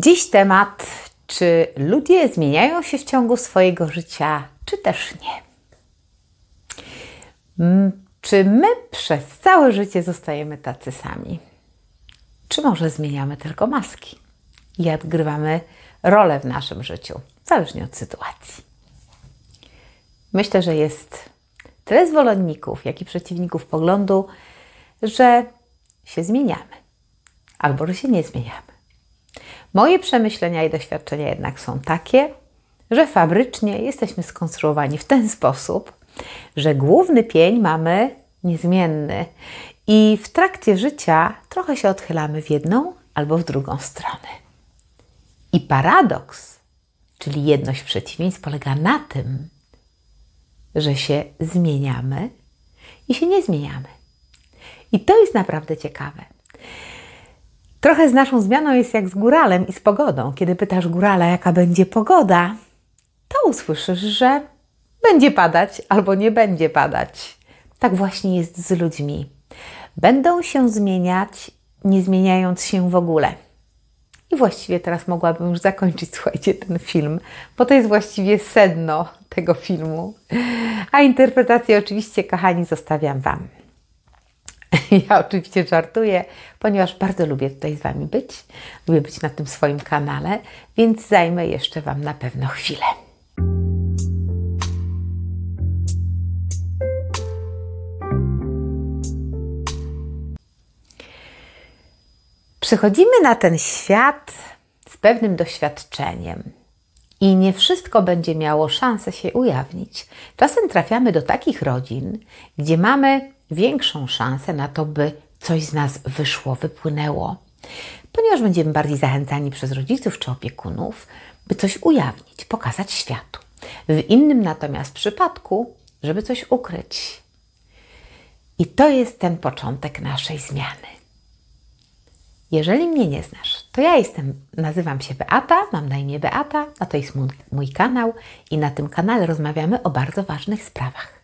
Dziś temat, czy ludzie zmieniają się w ciągu swojego życia, czy też nie. Czy my przez całe życie zostajemy tacy sami? Czy może zmieniamy tylko maski i odgrywamy rolę w naszym życiu, zależnie od sytuacji? Myślę, że jest tyle zwolenników, jak i przeciwników poglądu, że się zmieniamy albo że się nie zmieniamy. Moje przemyślenia i doświadczenia jednak są takie, że fabrycznie jesteśmy skonstruowani w ten sposób, że główny pień mamy niezmienny i w trakcie życia trochę się odchylamy w jedną albo w drugą stronę. I paradoks, czyli jedność przeciwieństw, polega na tym, że się zmieniamy i się nie zmieniamy. I to jest naprawdę ciekawe. Trochę z naszą zmianą jest jak z góralem i z pogodą. Kiedy pytasz górala, jaka będzie pogoda, to usłyszysz, że będzie padać albo nie będzie padać. Tak właśnie jest z ludźmi. Będą się zmieniać, nie zmieniając się w ogóle. I właściwie teraz mogłabym już zakończyć, słuchajcie, ten film, bo to jest właściwie sedno tego filmu. A interpretację oczywiście, kochani, zostawiam Wam. Ja oczywiście żartuję, ponieważ bardzo lubię tutaj z Wami być. Lubię być na tym swoim kanale, więc zajmę jeszcze Wam na pewno chwilę. Przychodzimy na ten świat z pewnym doświadczeniem. I nie wszystko będzie miało szansę się ujawnić. Czasem trafiamy do takich rodzin, gdzie mamy większą szansę na to, by coś z nas wyszło, wypłynęło, ponieważ będziemy bardziej zachęcani przez rodziców czy opiekunów, by coś ujawnić, pokazać światu. W innym natomiast przypadku, żeby coś ukryć. I to jest ten początek naszej zmiany. Jeżeli mnie nie znasz, to ja jestem, nazywam się Beata, mam na imię Beata, a to jest mój, mój kanał i na tym kanale rozmawiamy o bardzo ważnych sprawach.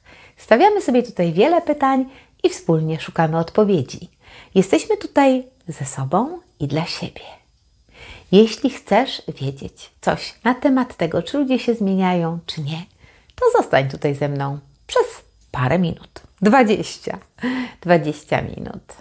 Stawiamy sobie tutaj wiele pytań i wspólnie szukamy odpowiedzi. Jesteśmy tutaj ze sobą i dla siebie. Jeśli chcesz wiedzieć coś na temat tego, czy ludzie się zmieniają, czy nie, to zostań tutaj ze mną przez parę minut. 20. 20 minut.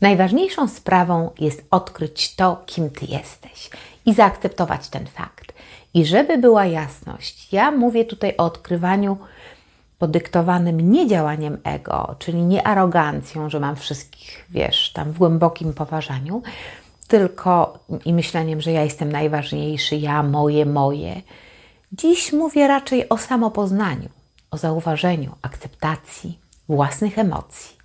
Najważniejszą sprawą jest odkryć to, kim ty jesteś i zaakceptować ten fakt. I żeby była jasność, ja mówię tutaj o odkrywaniu podyktowanym nie działaniem ego, czyli nie arogancją, że mam wszystkich, wiesz, tam w głębokim poważaniu, tylko i myśleniem, że ja jestem najważniejszy, ja, moje, moje. Dziś mówię raczej o samopoznaniu, o zauważeniu, akceptacji własnych emocji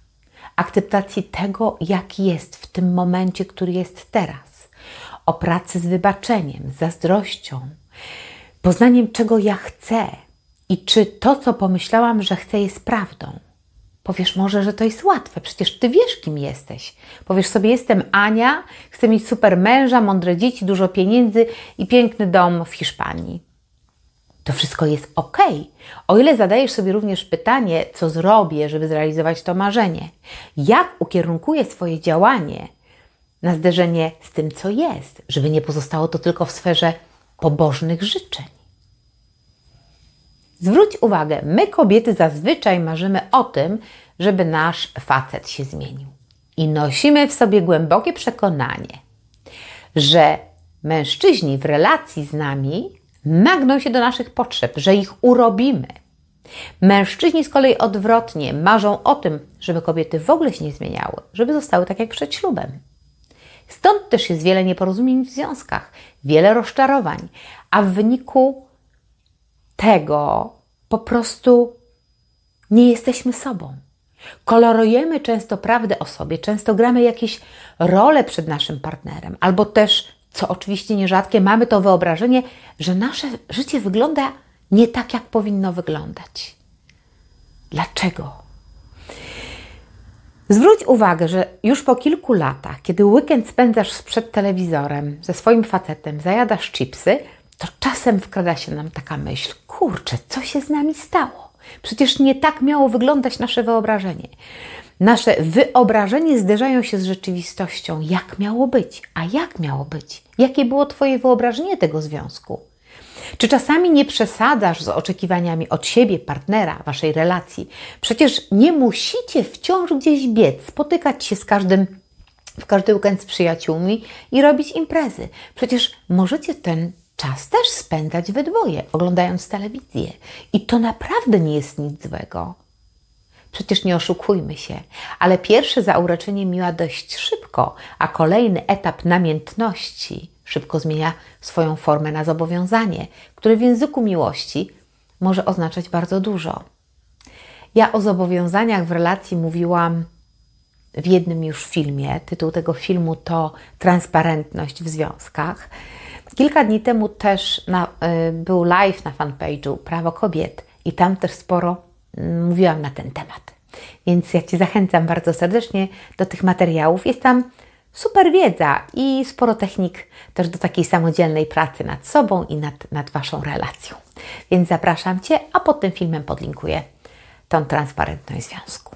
akceptacji tego, jaki jest w tym momencie, który jest teraz, o pracy z wybaczeniem, z zazdrością, poznaniem, czego ja chcę i czy to, co pomyślałam, że chcę, jest prawdą. Powiesz może, że to jest łatwe, przecież ty wiesz, kim jesteś. Powiesz sobie, jestem Ania, chcę mieć super męża, mądre dzieci, dużo pieniędzy i piękny dom w Hiszpanii to wszystko jest ok. O ile zadajesz sobie również pytanie, co zrobię, żeby zrealizować to marzenie, jak ukierunkuję swoje działanie na zderzenie z tym, co jest, żeby nie pozostało to tylko w sferze pobożnych życzeń. Zwróć uwagę, my kobiety zazwyczaj marzymy o tym, żeby nasz facet się zmienił. I nosimy w sobie głębokie przekonanie, że mężczyźni w relacji z nami nagną się do naszych potrzeb, że ich urobimy. Mężczyźni z kolei odwrotnie marzą o tym, żeby kobiety w ogóle się nie zmieniały, żeby zostały tak jak przed ślubem. Stąd też jest wiele nieporozumień w związkach, wiele rozczarowań, a w wyniku tego po prostu nie jesteśmy sobą. Kolorujemy często prawdę o sobie, często gramy jakieś role przed naszym partnerem, albo też co oczywiście nierzadkie, mamy to wyobrażenie, że nasze życie wygląda nie tak, jak powinno wyglądać. Dlaczego? Zwróć uwagę, że już po kilku latach, kiedy weekend spędzasz przed telewizorem ze swoim facetem, zajadasz chipsy, to czasem wkrada się nam taka myśl: kurczę, co się z nami stało? Przecież nie tak miało wyglądać nasze wyobrażenie. Nasze wyobrażenie zderzają się z rzeczywistością, jak miało być. A jak miało być? Jakie było Twoje wyobrażenie tego związku? Czy czasami nie przesadzasz z oczekiwaniami od siebie, partnera, waszej relacji? Przecież nie musicie wciąż gdzieś biec, spotykać się z każdym w każdy weekend z przyjaciółmi i robić imprezy. Przecież możecie ten czas też spędzać we dwoje, oglądając telewizję. I to naprawdę nie jest nic złego. Przecież nie oszukujmy się, ale pierwsze zauroczenie miła dość szybko, a kolejny etap namiętności szybko zmienia swoją formę na zobowiązanie, które w języku miłości może oznaczać bardzo dużo. Ja o zobowiązaniach w relacji mówiłam w jednym już filmie. Tytuł tego filmu to Transparentność w związkach. Kilka dni temu też na, y, był live na fanpage'u Prawo Kobiet i tam też sporo mówiłam na ten temat. Więc ja Cię zachęcam bardzo serdecznie do tych materiałów. Jest tam super wiedza i sporo technik też do takiej samodzielnej pracy nad sobą i nad, nad Waszą relacją. Więc zapraszam Cię, a pod tym filmem podlinkuję tą transparentność związku.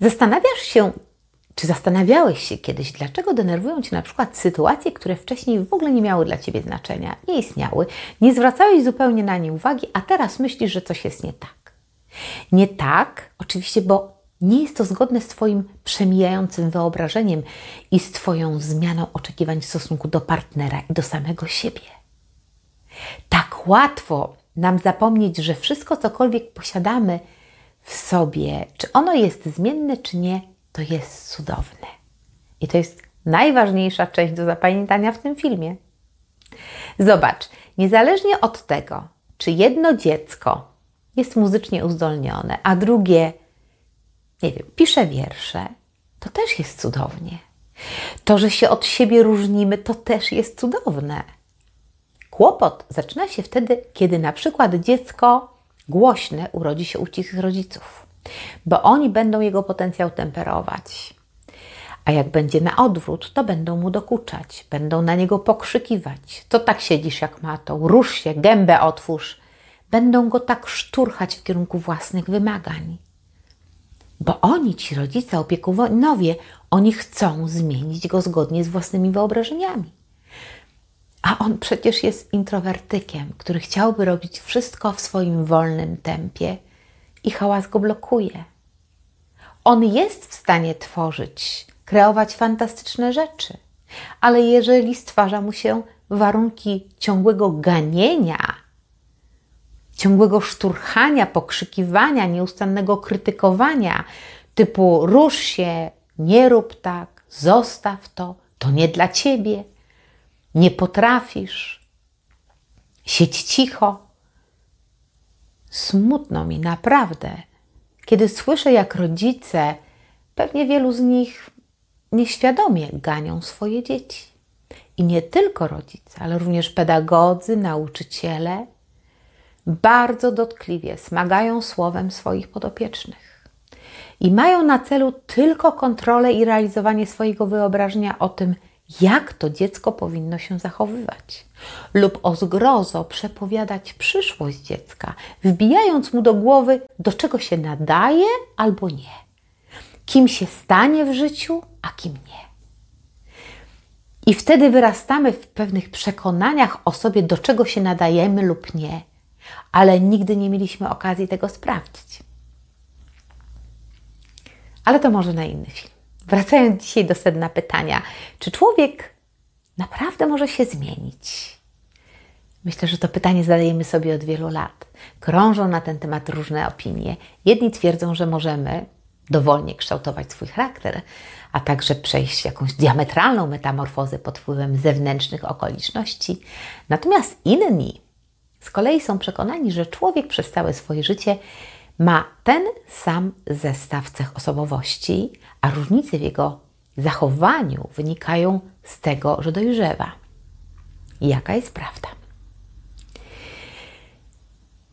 Zastanawiasz się, czy zastanawiałeś się kiedyś, dlaczego denerwują Cię na przykład sytuacje, które wcześniej w ogóle nie miały dla Ciebie znaczenia, nie istniały, nie zwracałeś zupełnie na nie uwagi, a teraz myślisz, że coś jest nie tak? Nie tak, oczywiście, bo nie jest to zgodne z Twoim przemijającym wyobrażeniem i z Twoją zmianą oczekiwań w stosunku do partnera i do samego siebie. Tak łatwo nam zapomnieć, że wszystko, cokolwiek posiadamy w sobie, czy ono jest zmienne, czy nie, to jest cudowne. I to jest najważniejsza część do zapamiętania w tym filmie. Zobacz, niezależnie od tego, czy jedno dziecko jest muzycznie uzdolnione, a drugie, nie wiem, pisze wiersze, to też jest cudownie. To, że się od siebie różnimy, to też jest cudowne. Kłopot zaczyna się wtedy, kiedy na przykład dziecko głośne urodzi się u cichych rodziców, bo oni będą jego potencjał temperować. A jak będzie na odwrót, to będą mu dokuczać, będą na niego pokrzykiwać. To tak siedzisz jak matą, rusz się, gębę otwórz. Będą go tak szturchać w kierunku własnych wymagań. Bo oni, ci rodzice, opiekunowie, oni chcą zmienić go zgodnie z własnymi wyobrażeniami. A on przecież jest introwertykiem, który chciałby robić wszystko w swoim wolnym tempie i hałas go blokuje. On jest w stanie tworzyć, kreować fantastyczne rzeczy, ale jeżeli stwarza mu się warunki ciągłego ganienia, ciągłego szturchania, pokrzykiwania, nieustannego krytykowania, typu rusz się, nie rób tak, zostaw to, to nie dla ciebie nie potrafisz, siedź cicho. Smutno mi naprawdę, kiedy słyszę, jak rodzice, pewnie wielu z nich nieświadomie ganią swoje dzieci. I nie tylko rodzice, ale również pedagodzy, nauczyciele bardzo dotkliwie smagają słowem swoich podopiecznych. I mają na celu tylko kontrolę i realizowanie swojego wyobrażenia o tym, jak to dziecko powinno się zachowywać, lub o zgrozo przepowiadać przyszłość dziecka, wbijając mu do głowy, do czego się nadaje albo nie, kim się stanie w życiu, a kim nie. I wtedy wyrastamy w pewnych przekonaniach o sobie, do czego się nadajemy lub nie, ale nigdy nie mieliśmy okazji tego sprawdzić. Ale to może na inny film. Wracając dzisiaj do sedna pytania, czy człowiek naprawdę może się zmienić? Myślę, że to pytanie zadajemy sobie od wielu lat. Krążą na ten temat różne opinie. Jedni twierdzą, że możemy dowolnie kształtować swój charakter, a także przejść jakąś diametralną metamorfozę pod wpływem zewnętrznych okoliczności. Natomiast inni z kolei są przekonani, że człowiek przez całe swoje życie ma ten sam zestaw cech osobowości, a różnice w jego zachowaniu wynikają z tego, że dojrzewa. Jaka jest prawda?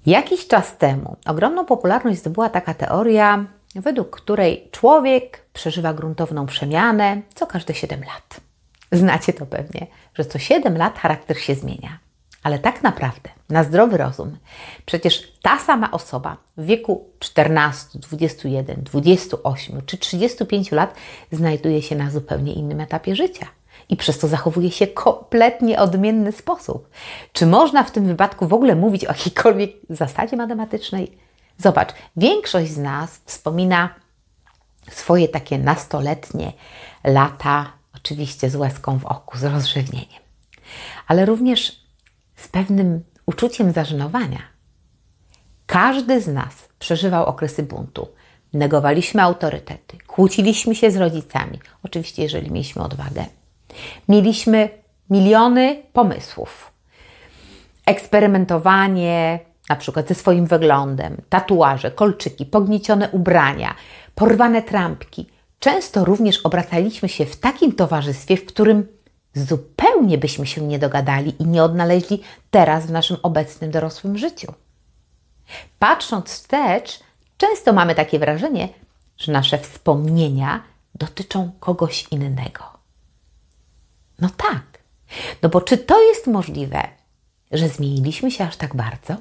Jakiś czas temu ogromną popularność zdobyła taka teoria, według której człowiek przeżywa gruntowną przemianę co każde 7 lat. Znacie to pewnie, że co 7 lat charakter się zmienia. Ale tak naprawdę, na zdrowy rozum, przecież ta sama osoba w wieku 14, 21, 28 czy 35 lat znajduje się na zupełnie innym etapie życia i przez to zachowuje się kompletnie odmienny sposób. Czy można w tym wypadku w ogóle mówić o jakiejkolwiek zasadzie matematycznej? Zobacz, większość z nas wspomina swoje takie nastoletnie lata, oczywiście z łezką w oku, z rozrzewnieniem, ale również pewnym uczuciem zażenowania. Każdy z nas przeżywał okresy buntu. Negowaliśmy autorytety, kłóciliśmy się z rodzicami, oczywiście, jeżeli mieliśmy odwagę. Mieliśmy miliony pomysłów. Eksperymentowanie, na przykład ze swoim wyglądem, tatuaże, kolczyki, pogniecione ubrania, porwane trampki. Często również obracaliśmy się w takim towarzystwie, w którym zupełnie byśmy się nie dogadali i nie odnaleźli teraz w naszym obecnym dorosłym życiu. Patrząc wstecz, często mamy takie wrażenie, że nasze wspomnienia dotyczą kogoś innego. No tak. No bo czy to jest możliwe, że zmieniliśmy się aż tak bardzo?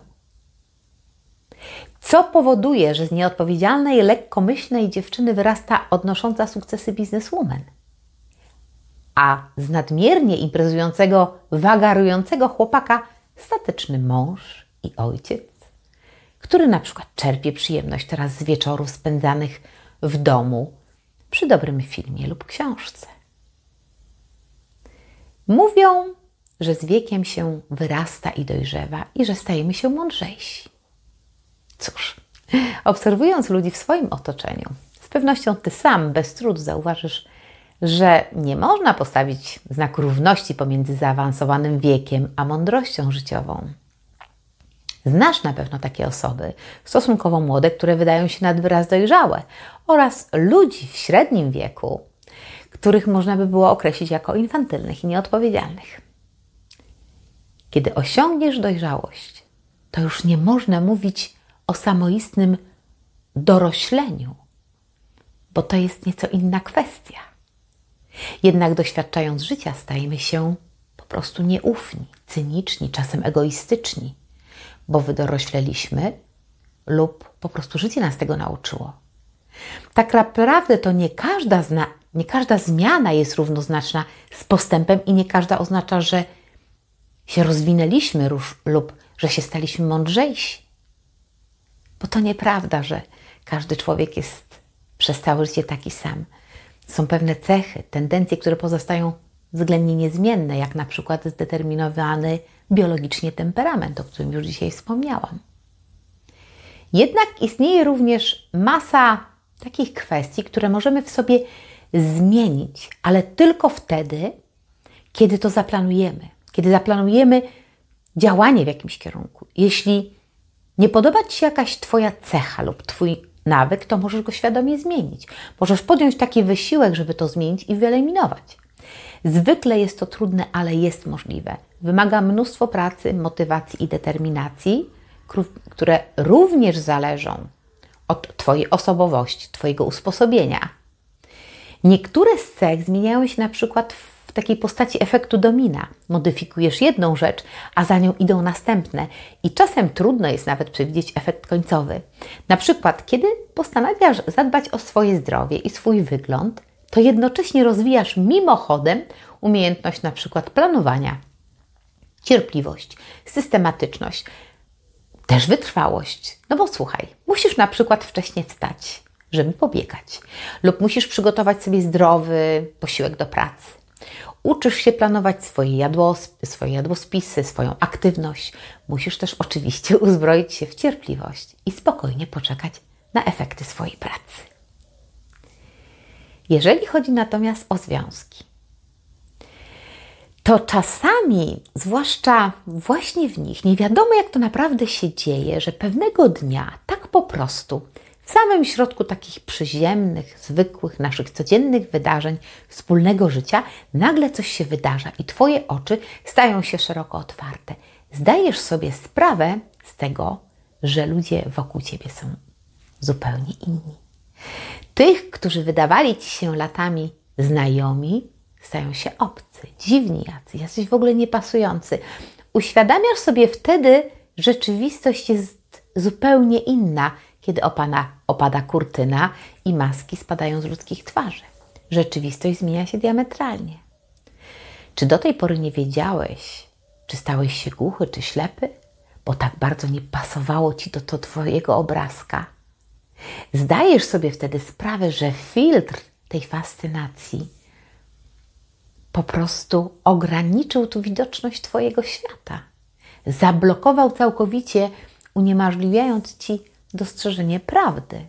Co powoduje, że z nieodpowiedzialnej, lekkomyślnej dziewczyny wyrasta odnosząca sukcesy bizneswoman? A z nadmiernie imprezującego, wagarującego chłopaka stateczny mąż i ojciec, który na przykład czerpie przyjemność teraz z wieczorów spędzanych w domu przy dobrym filmie lub książce. Mówią, że z wiekiem się wyrasta i dojrzewa i że stajemy się mądrzejsi. Cóż, obserwując ludzi w swoim otoczeniu, z pewnością ty sam bez trudu zauważysz, że nie można postawić znaku równości pomiędzy zaawansowanym wiekiem a mądrością życiową. Znasz na pewno takie osoby, stosunkowo młode, które wydają się nad wyraz dojrzałe, oraz ludzi w średnim wieku, których można by było określić jako infantylnych i nieodpowiedzialnych. Kiedy osiągniesz dojrzałość, to już nie można mówić o samoistnym dorośleniu, bo to jest nieco inna kwestia. Jednak doświadczając życia, stajemy się po prostu nieufni, cyniczni, czasem egoistyczni, bo wydorośleliśmy lub po prostu życie nas tego nauczyło. Tak naprawdę to nie każda, zna, nie każda zmiana jest równoznaczna z postępem i nie każda oznacza, że się rozwinęliśmy lub że się staliśmy mądrzejsi. Bo to nieprawda, że każdy człowiek jest przez całe życie taki sam. Są pewne cechy, tendencje, które pozostają względnie niezmienne, jak na przykład zdeterminowany biologicznie temperament, o którym już dzisiaj wspomniałam. Jednak istnieje również masa takich kwestii, które możemy w sobie zmienić, ale tylko wtedy, kiedy to zaplanujemy, kiedy zaplanujemy działanie w jakimś kierunku. Jeśli nie podoba Ci się jakaś Twoja cecha lub Twój nawyk, to możesz go świadomie zmienić. Możesz podjąć taki wysiłek, żeby to zmienić i wyeliminować. Zwykle jest to trudne, ale jest możliwe. Wymaga mnóstwo pracy, motywacji i determinacji, które również zależą od Twojej osobowości, Twojego usposobienia. Niektóre z cech zmieniają się na przykład w takiej postaci efektu domina. Modyfikujesz jedną rzecz, a za nią idą następne i czasem trudno jest nawet przewidzieć efekt końcowy. Na przykład, kiedy postanawiasz zadbać o swoje zdrowie i swój wygląd, to jednocześnie rozwijasz mimochodem umiejętność na przykład planowania, cierpliwość, systematyczność, też wytrwałość. No bo słuchaj, musisz na przykład wcześniej wstać, żeby pobiegać, lub musisz przygotować sobie zdrowy posiłek do pracy. Uczysz się planować swoje, jadłosp swoje jadłospisy, swoją aktywność. Musisz też oczywiście uzbroić się w cierpliwość i spokojnie poczekać na efekty swojej pracy. Jeżeli chodzi natomiast o związki, to czasami, zwłaszcza właśnie w nich, nie wiadomo jak to naprawdę się dzieje, że pewnego dnia tak po prostu w samym środku takich przyziemnych, zwykłych, naszych codziennych wydarzeń, wspólnego życia, nagle coś się wydarza i Twoje oczy stają się szeroko otwarte. Zdajesz sobie sprawę z tego, że ludzie wokół Ciebie są zupełnie inni. Tych, którzy wydawali Ci się latami znajomi, stają się obcy, dziwni jacy, jacyś w ogóle niepasujący. Uświadamiasz sobie wtedy, rzeczywistość jest zupełnie inna, kiedy opana, opada kurtyna i maski spadają z ludzkich twarzy. Rzeczywistość zmienia się diametralnie. Czy do tej pory nie wiedziałeś, czy stałeś się głuchy czy ślepy, bo tak bardzo nie pasowało ci do to Twojego obrazka? Zdajesz sobie wtedy sprawę, że filtr tej fascynacji po prostu ograniczył tu widoczność Twojego świata. Zablokował całkowicie, uniemożliwiając Ci dostrzeżenie prawdy.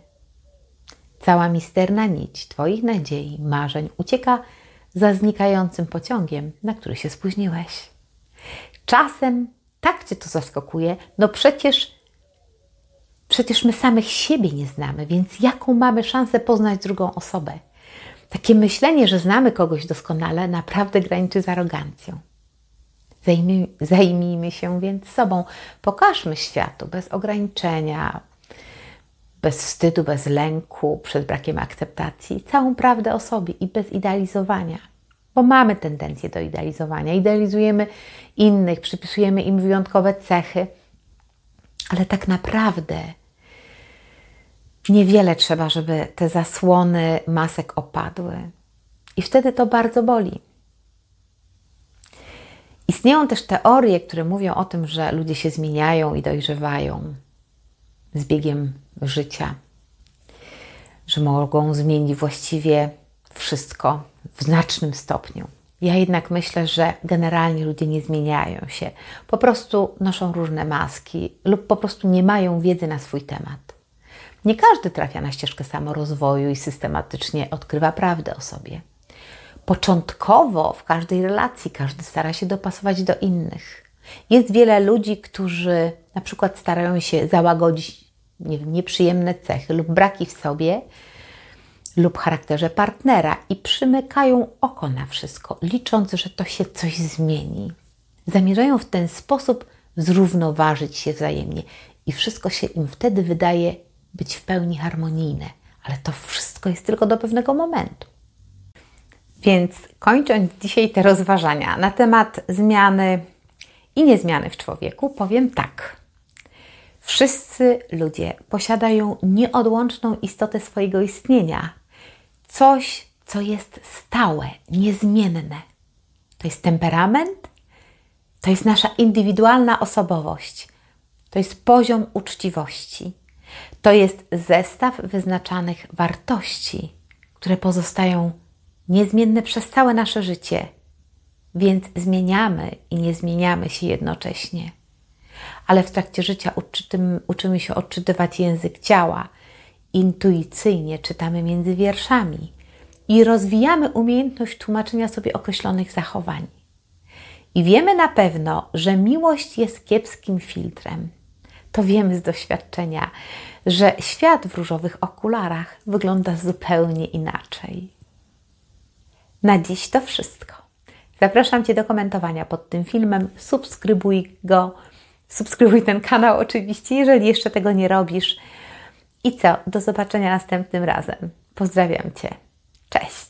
Cała misterna nić Twoich nadziei, marzeń ucieka za znikającym pociągiem, na który się spóźniłeś. Czasem tak Cię to zaskakuje, no przecież przecież my samych siebie nie znamy, więc jaką mamy szansę poznać drugą osobę? Takie myślenie, że znamy kogoś doskonale, naprawdę graniczy z arogancją. Zajmij, zajmijmy się więc sobą. Pokażmy światu bez ograniczenia, bez wstydu, bez lęku przed brakiem akceptacji, całą prawdę o sobie i bez idealizowania. Bo mamy tendencję do idealizowania. Idealizujemy innych, przypisujemy im wyjątkowe cechy, ale tak naprawdę niewiele trzeba, żeby te zasłony masek opadły. I wtedy to bardzo boli. Istnieją też teorie, które mówią o tym, że ludzie się zmieniają i dojrzewają z biegiem życia, że mogą zmienić właściwie wszystko w znacznym stopniu. Ja jednak myślę, że generalnie ludzie nie zmieniają się, po prostu noszą różne maski lub po prostu nie mają wiedzy na swój temat. Nie każdy trafia na ścieżkę samorozwoju i systematycznie odkrywa prawdę o sobie. Początkowo w każdej relacji każdy stara się dopasować do innych. Jest wiele ludzi, którzy na przykład starają się załagodzić nie wiem, nieprzyjemne cechy lub braki w sobie lub charakterze partnera i przymykają oko na wszystko, licząc, że to się coś zmieni. Zamierzają w ten sposób zrównoważyć się wzajemnie i wszystko się im wtedy wydaje być w pełni harmonijne, ale to wszystko jest tylko do pewnego momentu. Więc kończąc dzisiaj te rozważania na temat zmiany i niezmiany w człowieku, powiem tak. Wszyscy ludzie posiadają nieodłączną istotę swojego istnienia, coś, co jest stałe, niezmienne. To jest temperament, to jest nasza indywidualna osobowość, to jest poziom uczciwości, to jest zestaw wyznaczanych wartości, które pozostają niezmienne przez całe nasze życie, więc zmieniamy i nie zmieniamy się jednocześnie. Ale w trakcie życia uczymy się odczytywać język ciała, intuicyjnie czytamy między wierszami i rozwijamy umiejętność tłumaczenia sobie określonych zachowań. I wiemy na pewno, że miłość jest kiepskim filtrem. To wiemy z doświadczenia, że świat w różowych okularach wygląda zupełnie inaczej. Na dziś to wszystko. Zapraszam Cię do komentowania pod tym filmem. Subskrybuj go, subskrybuj ten kanał oczywiście, jeżeli jeszcze tego nie robisz. I co? Do zobaczenia następnym razem. Pozdrawiam Cię. Cześć!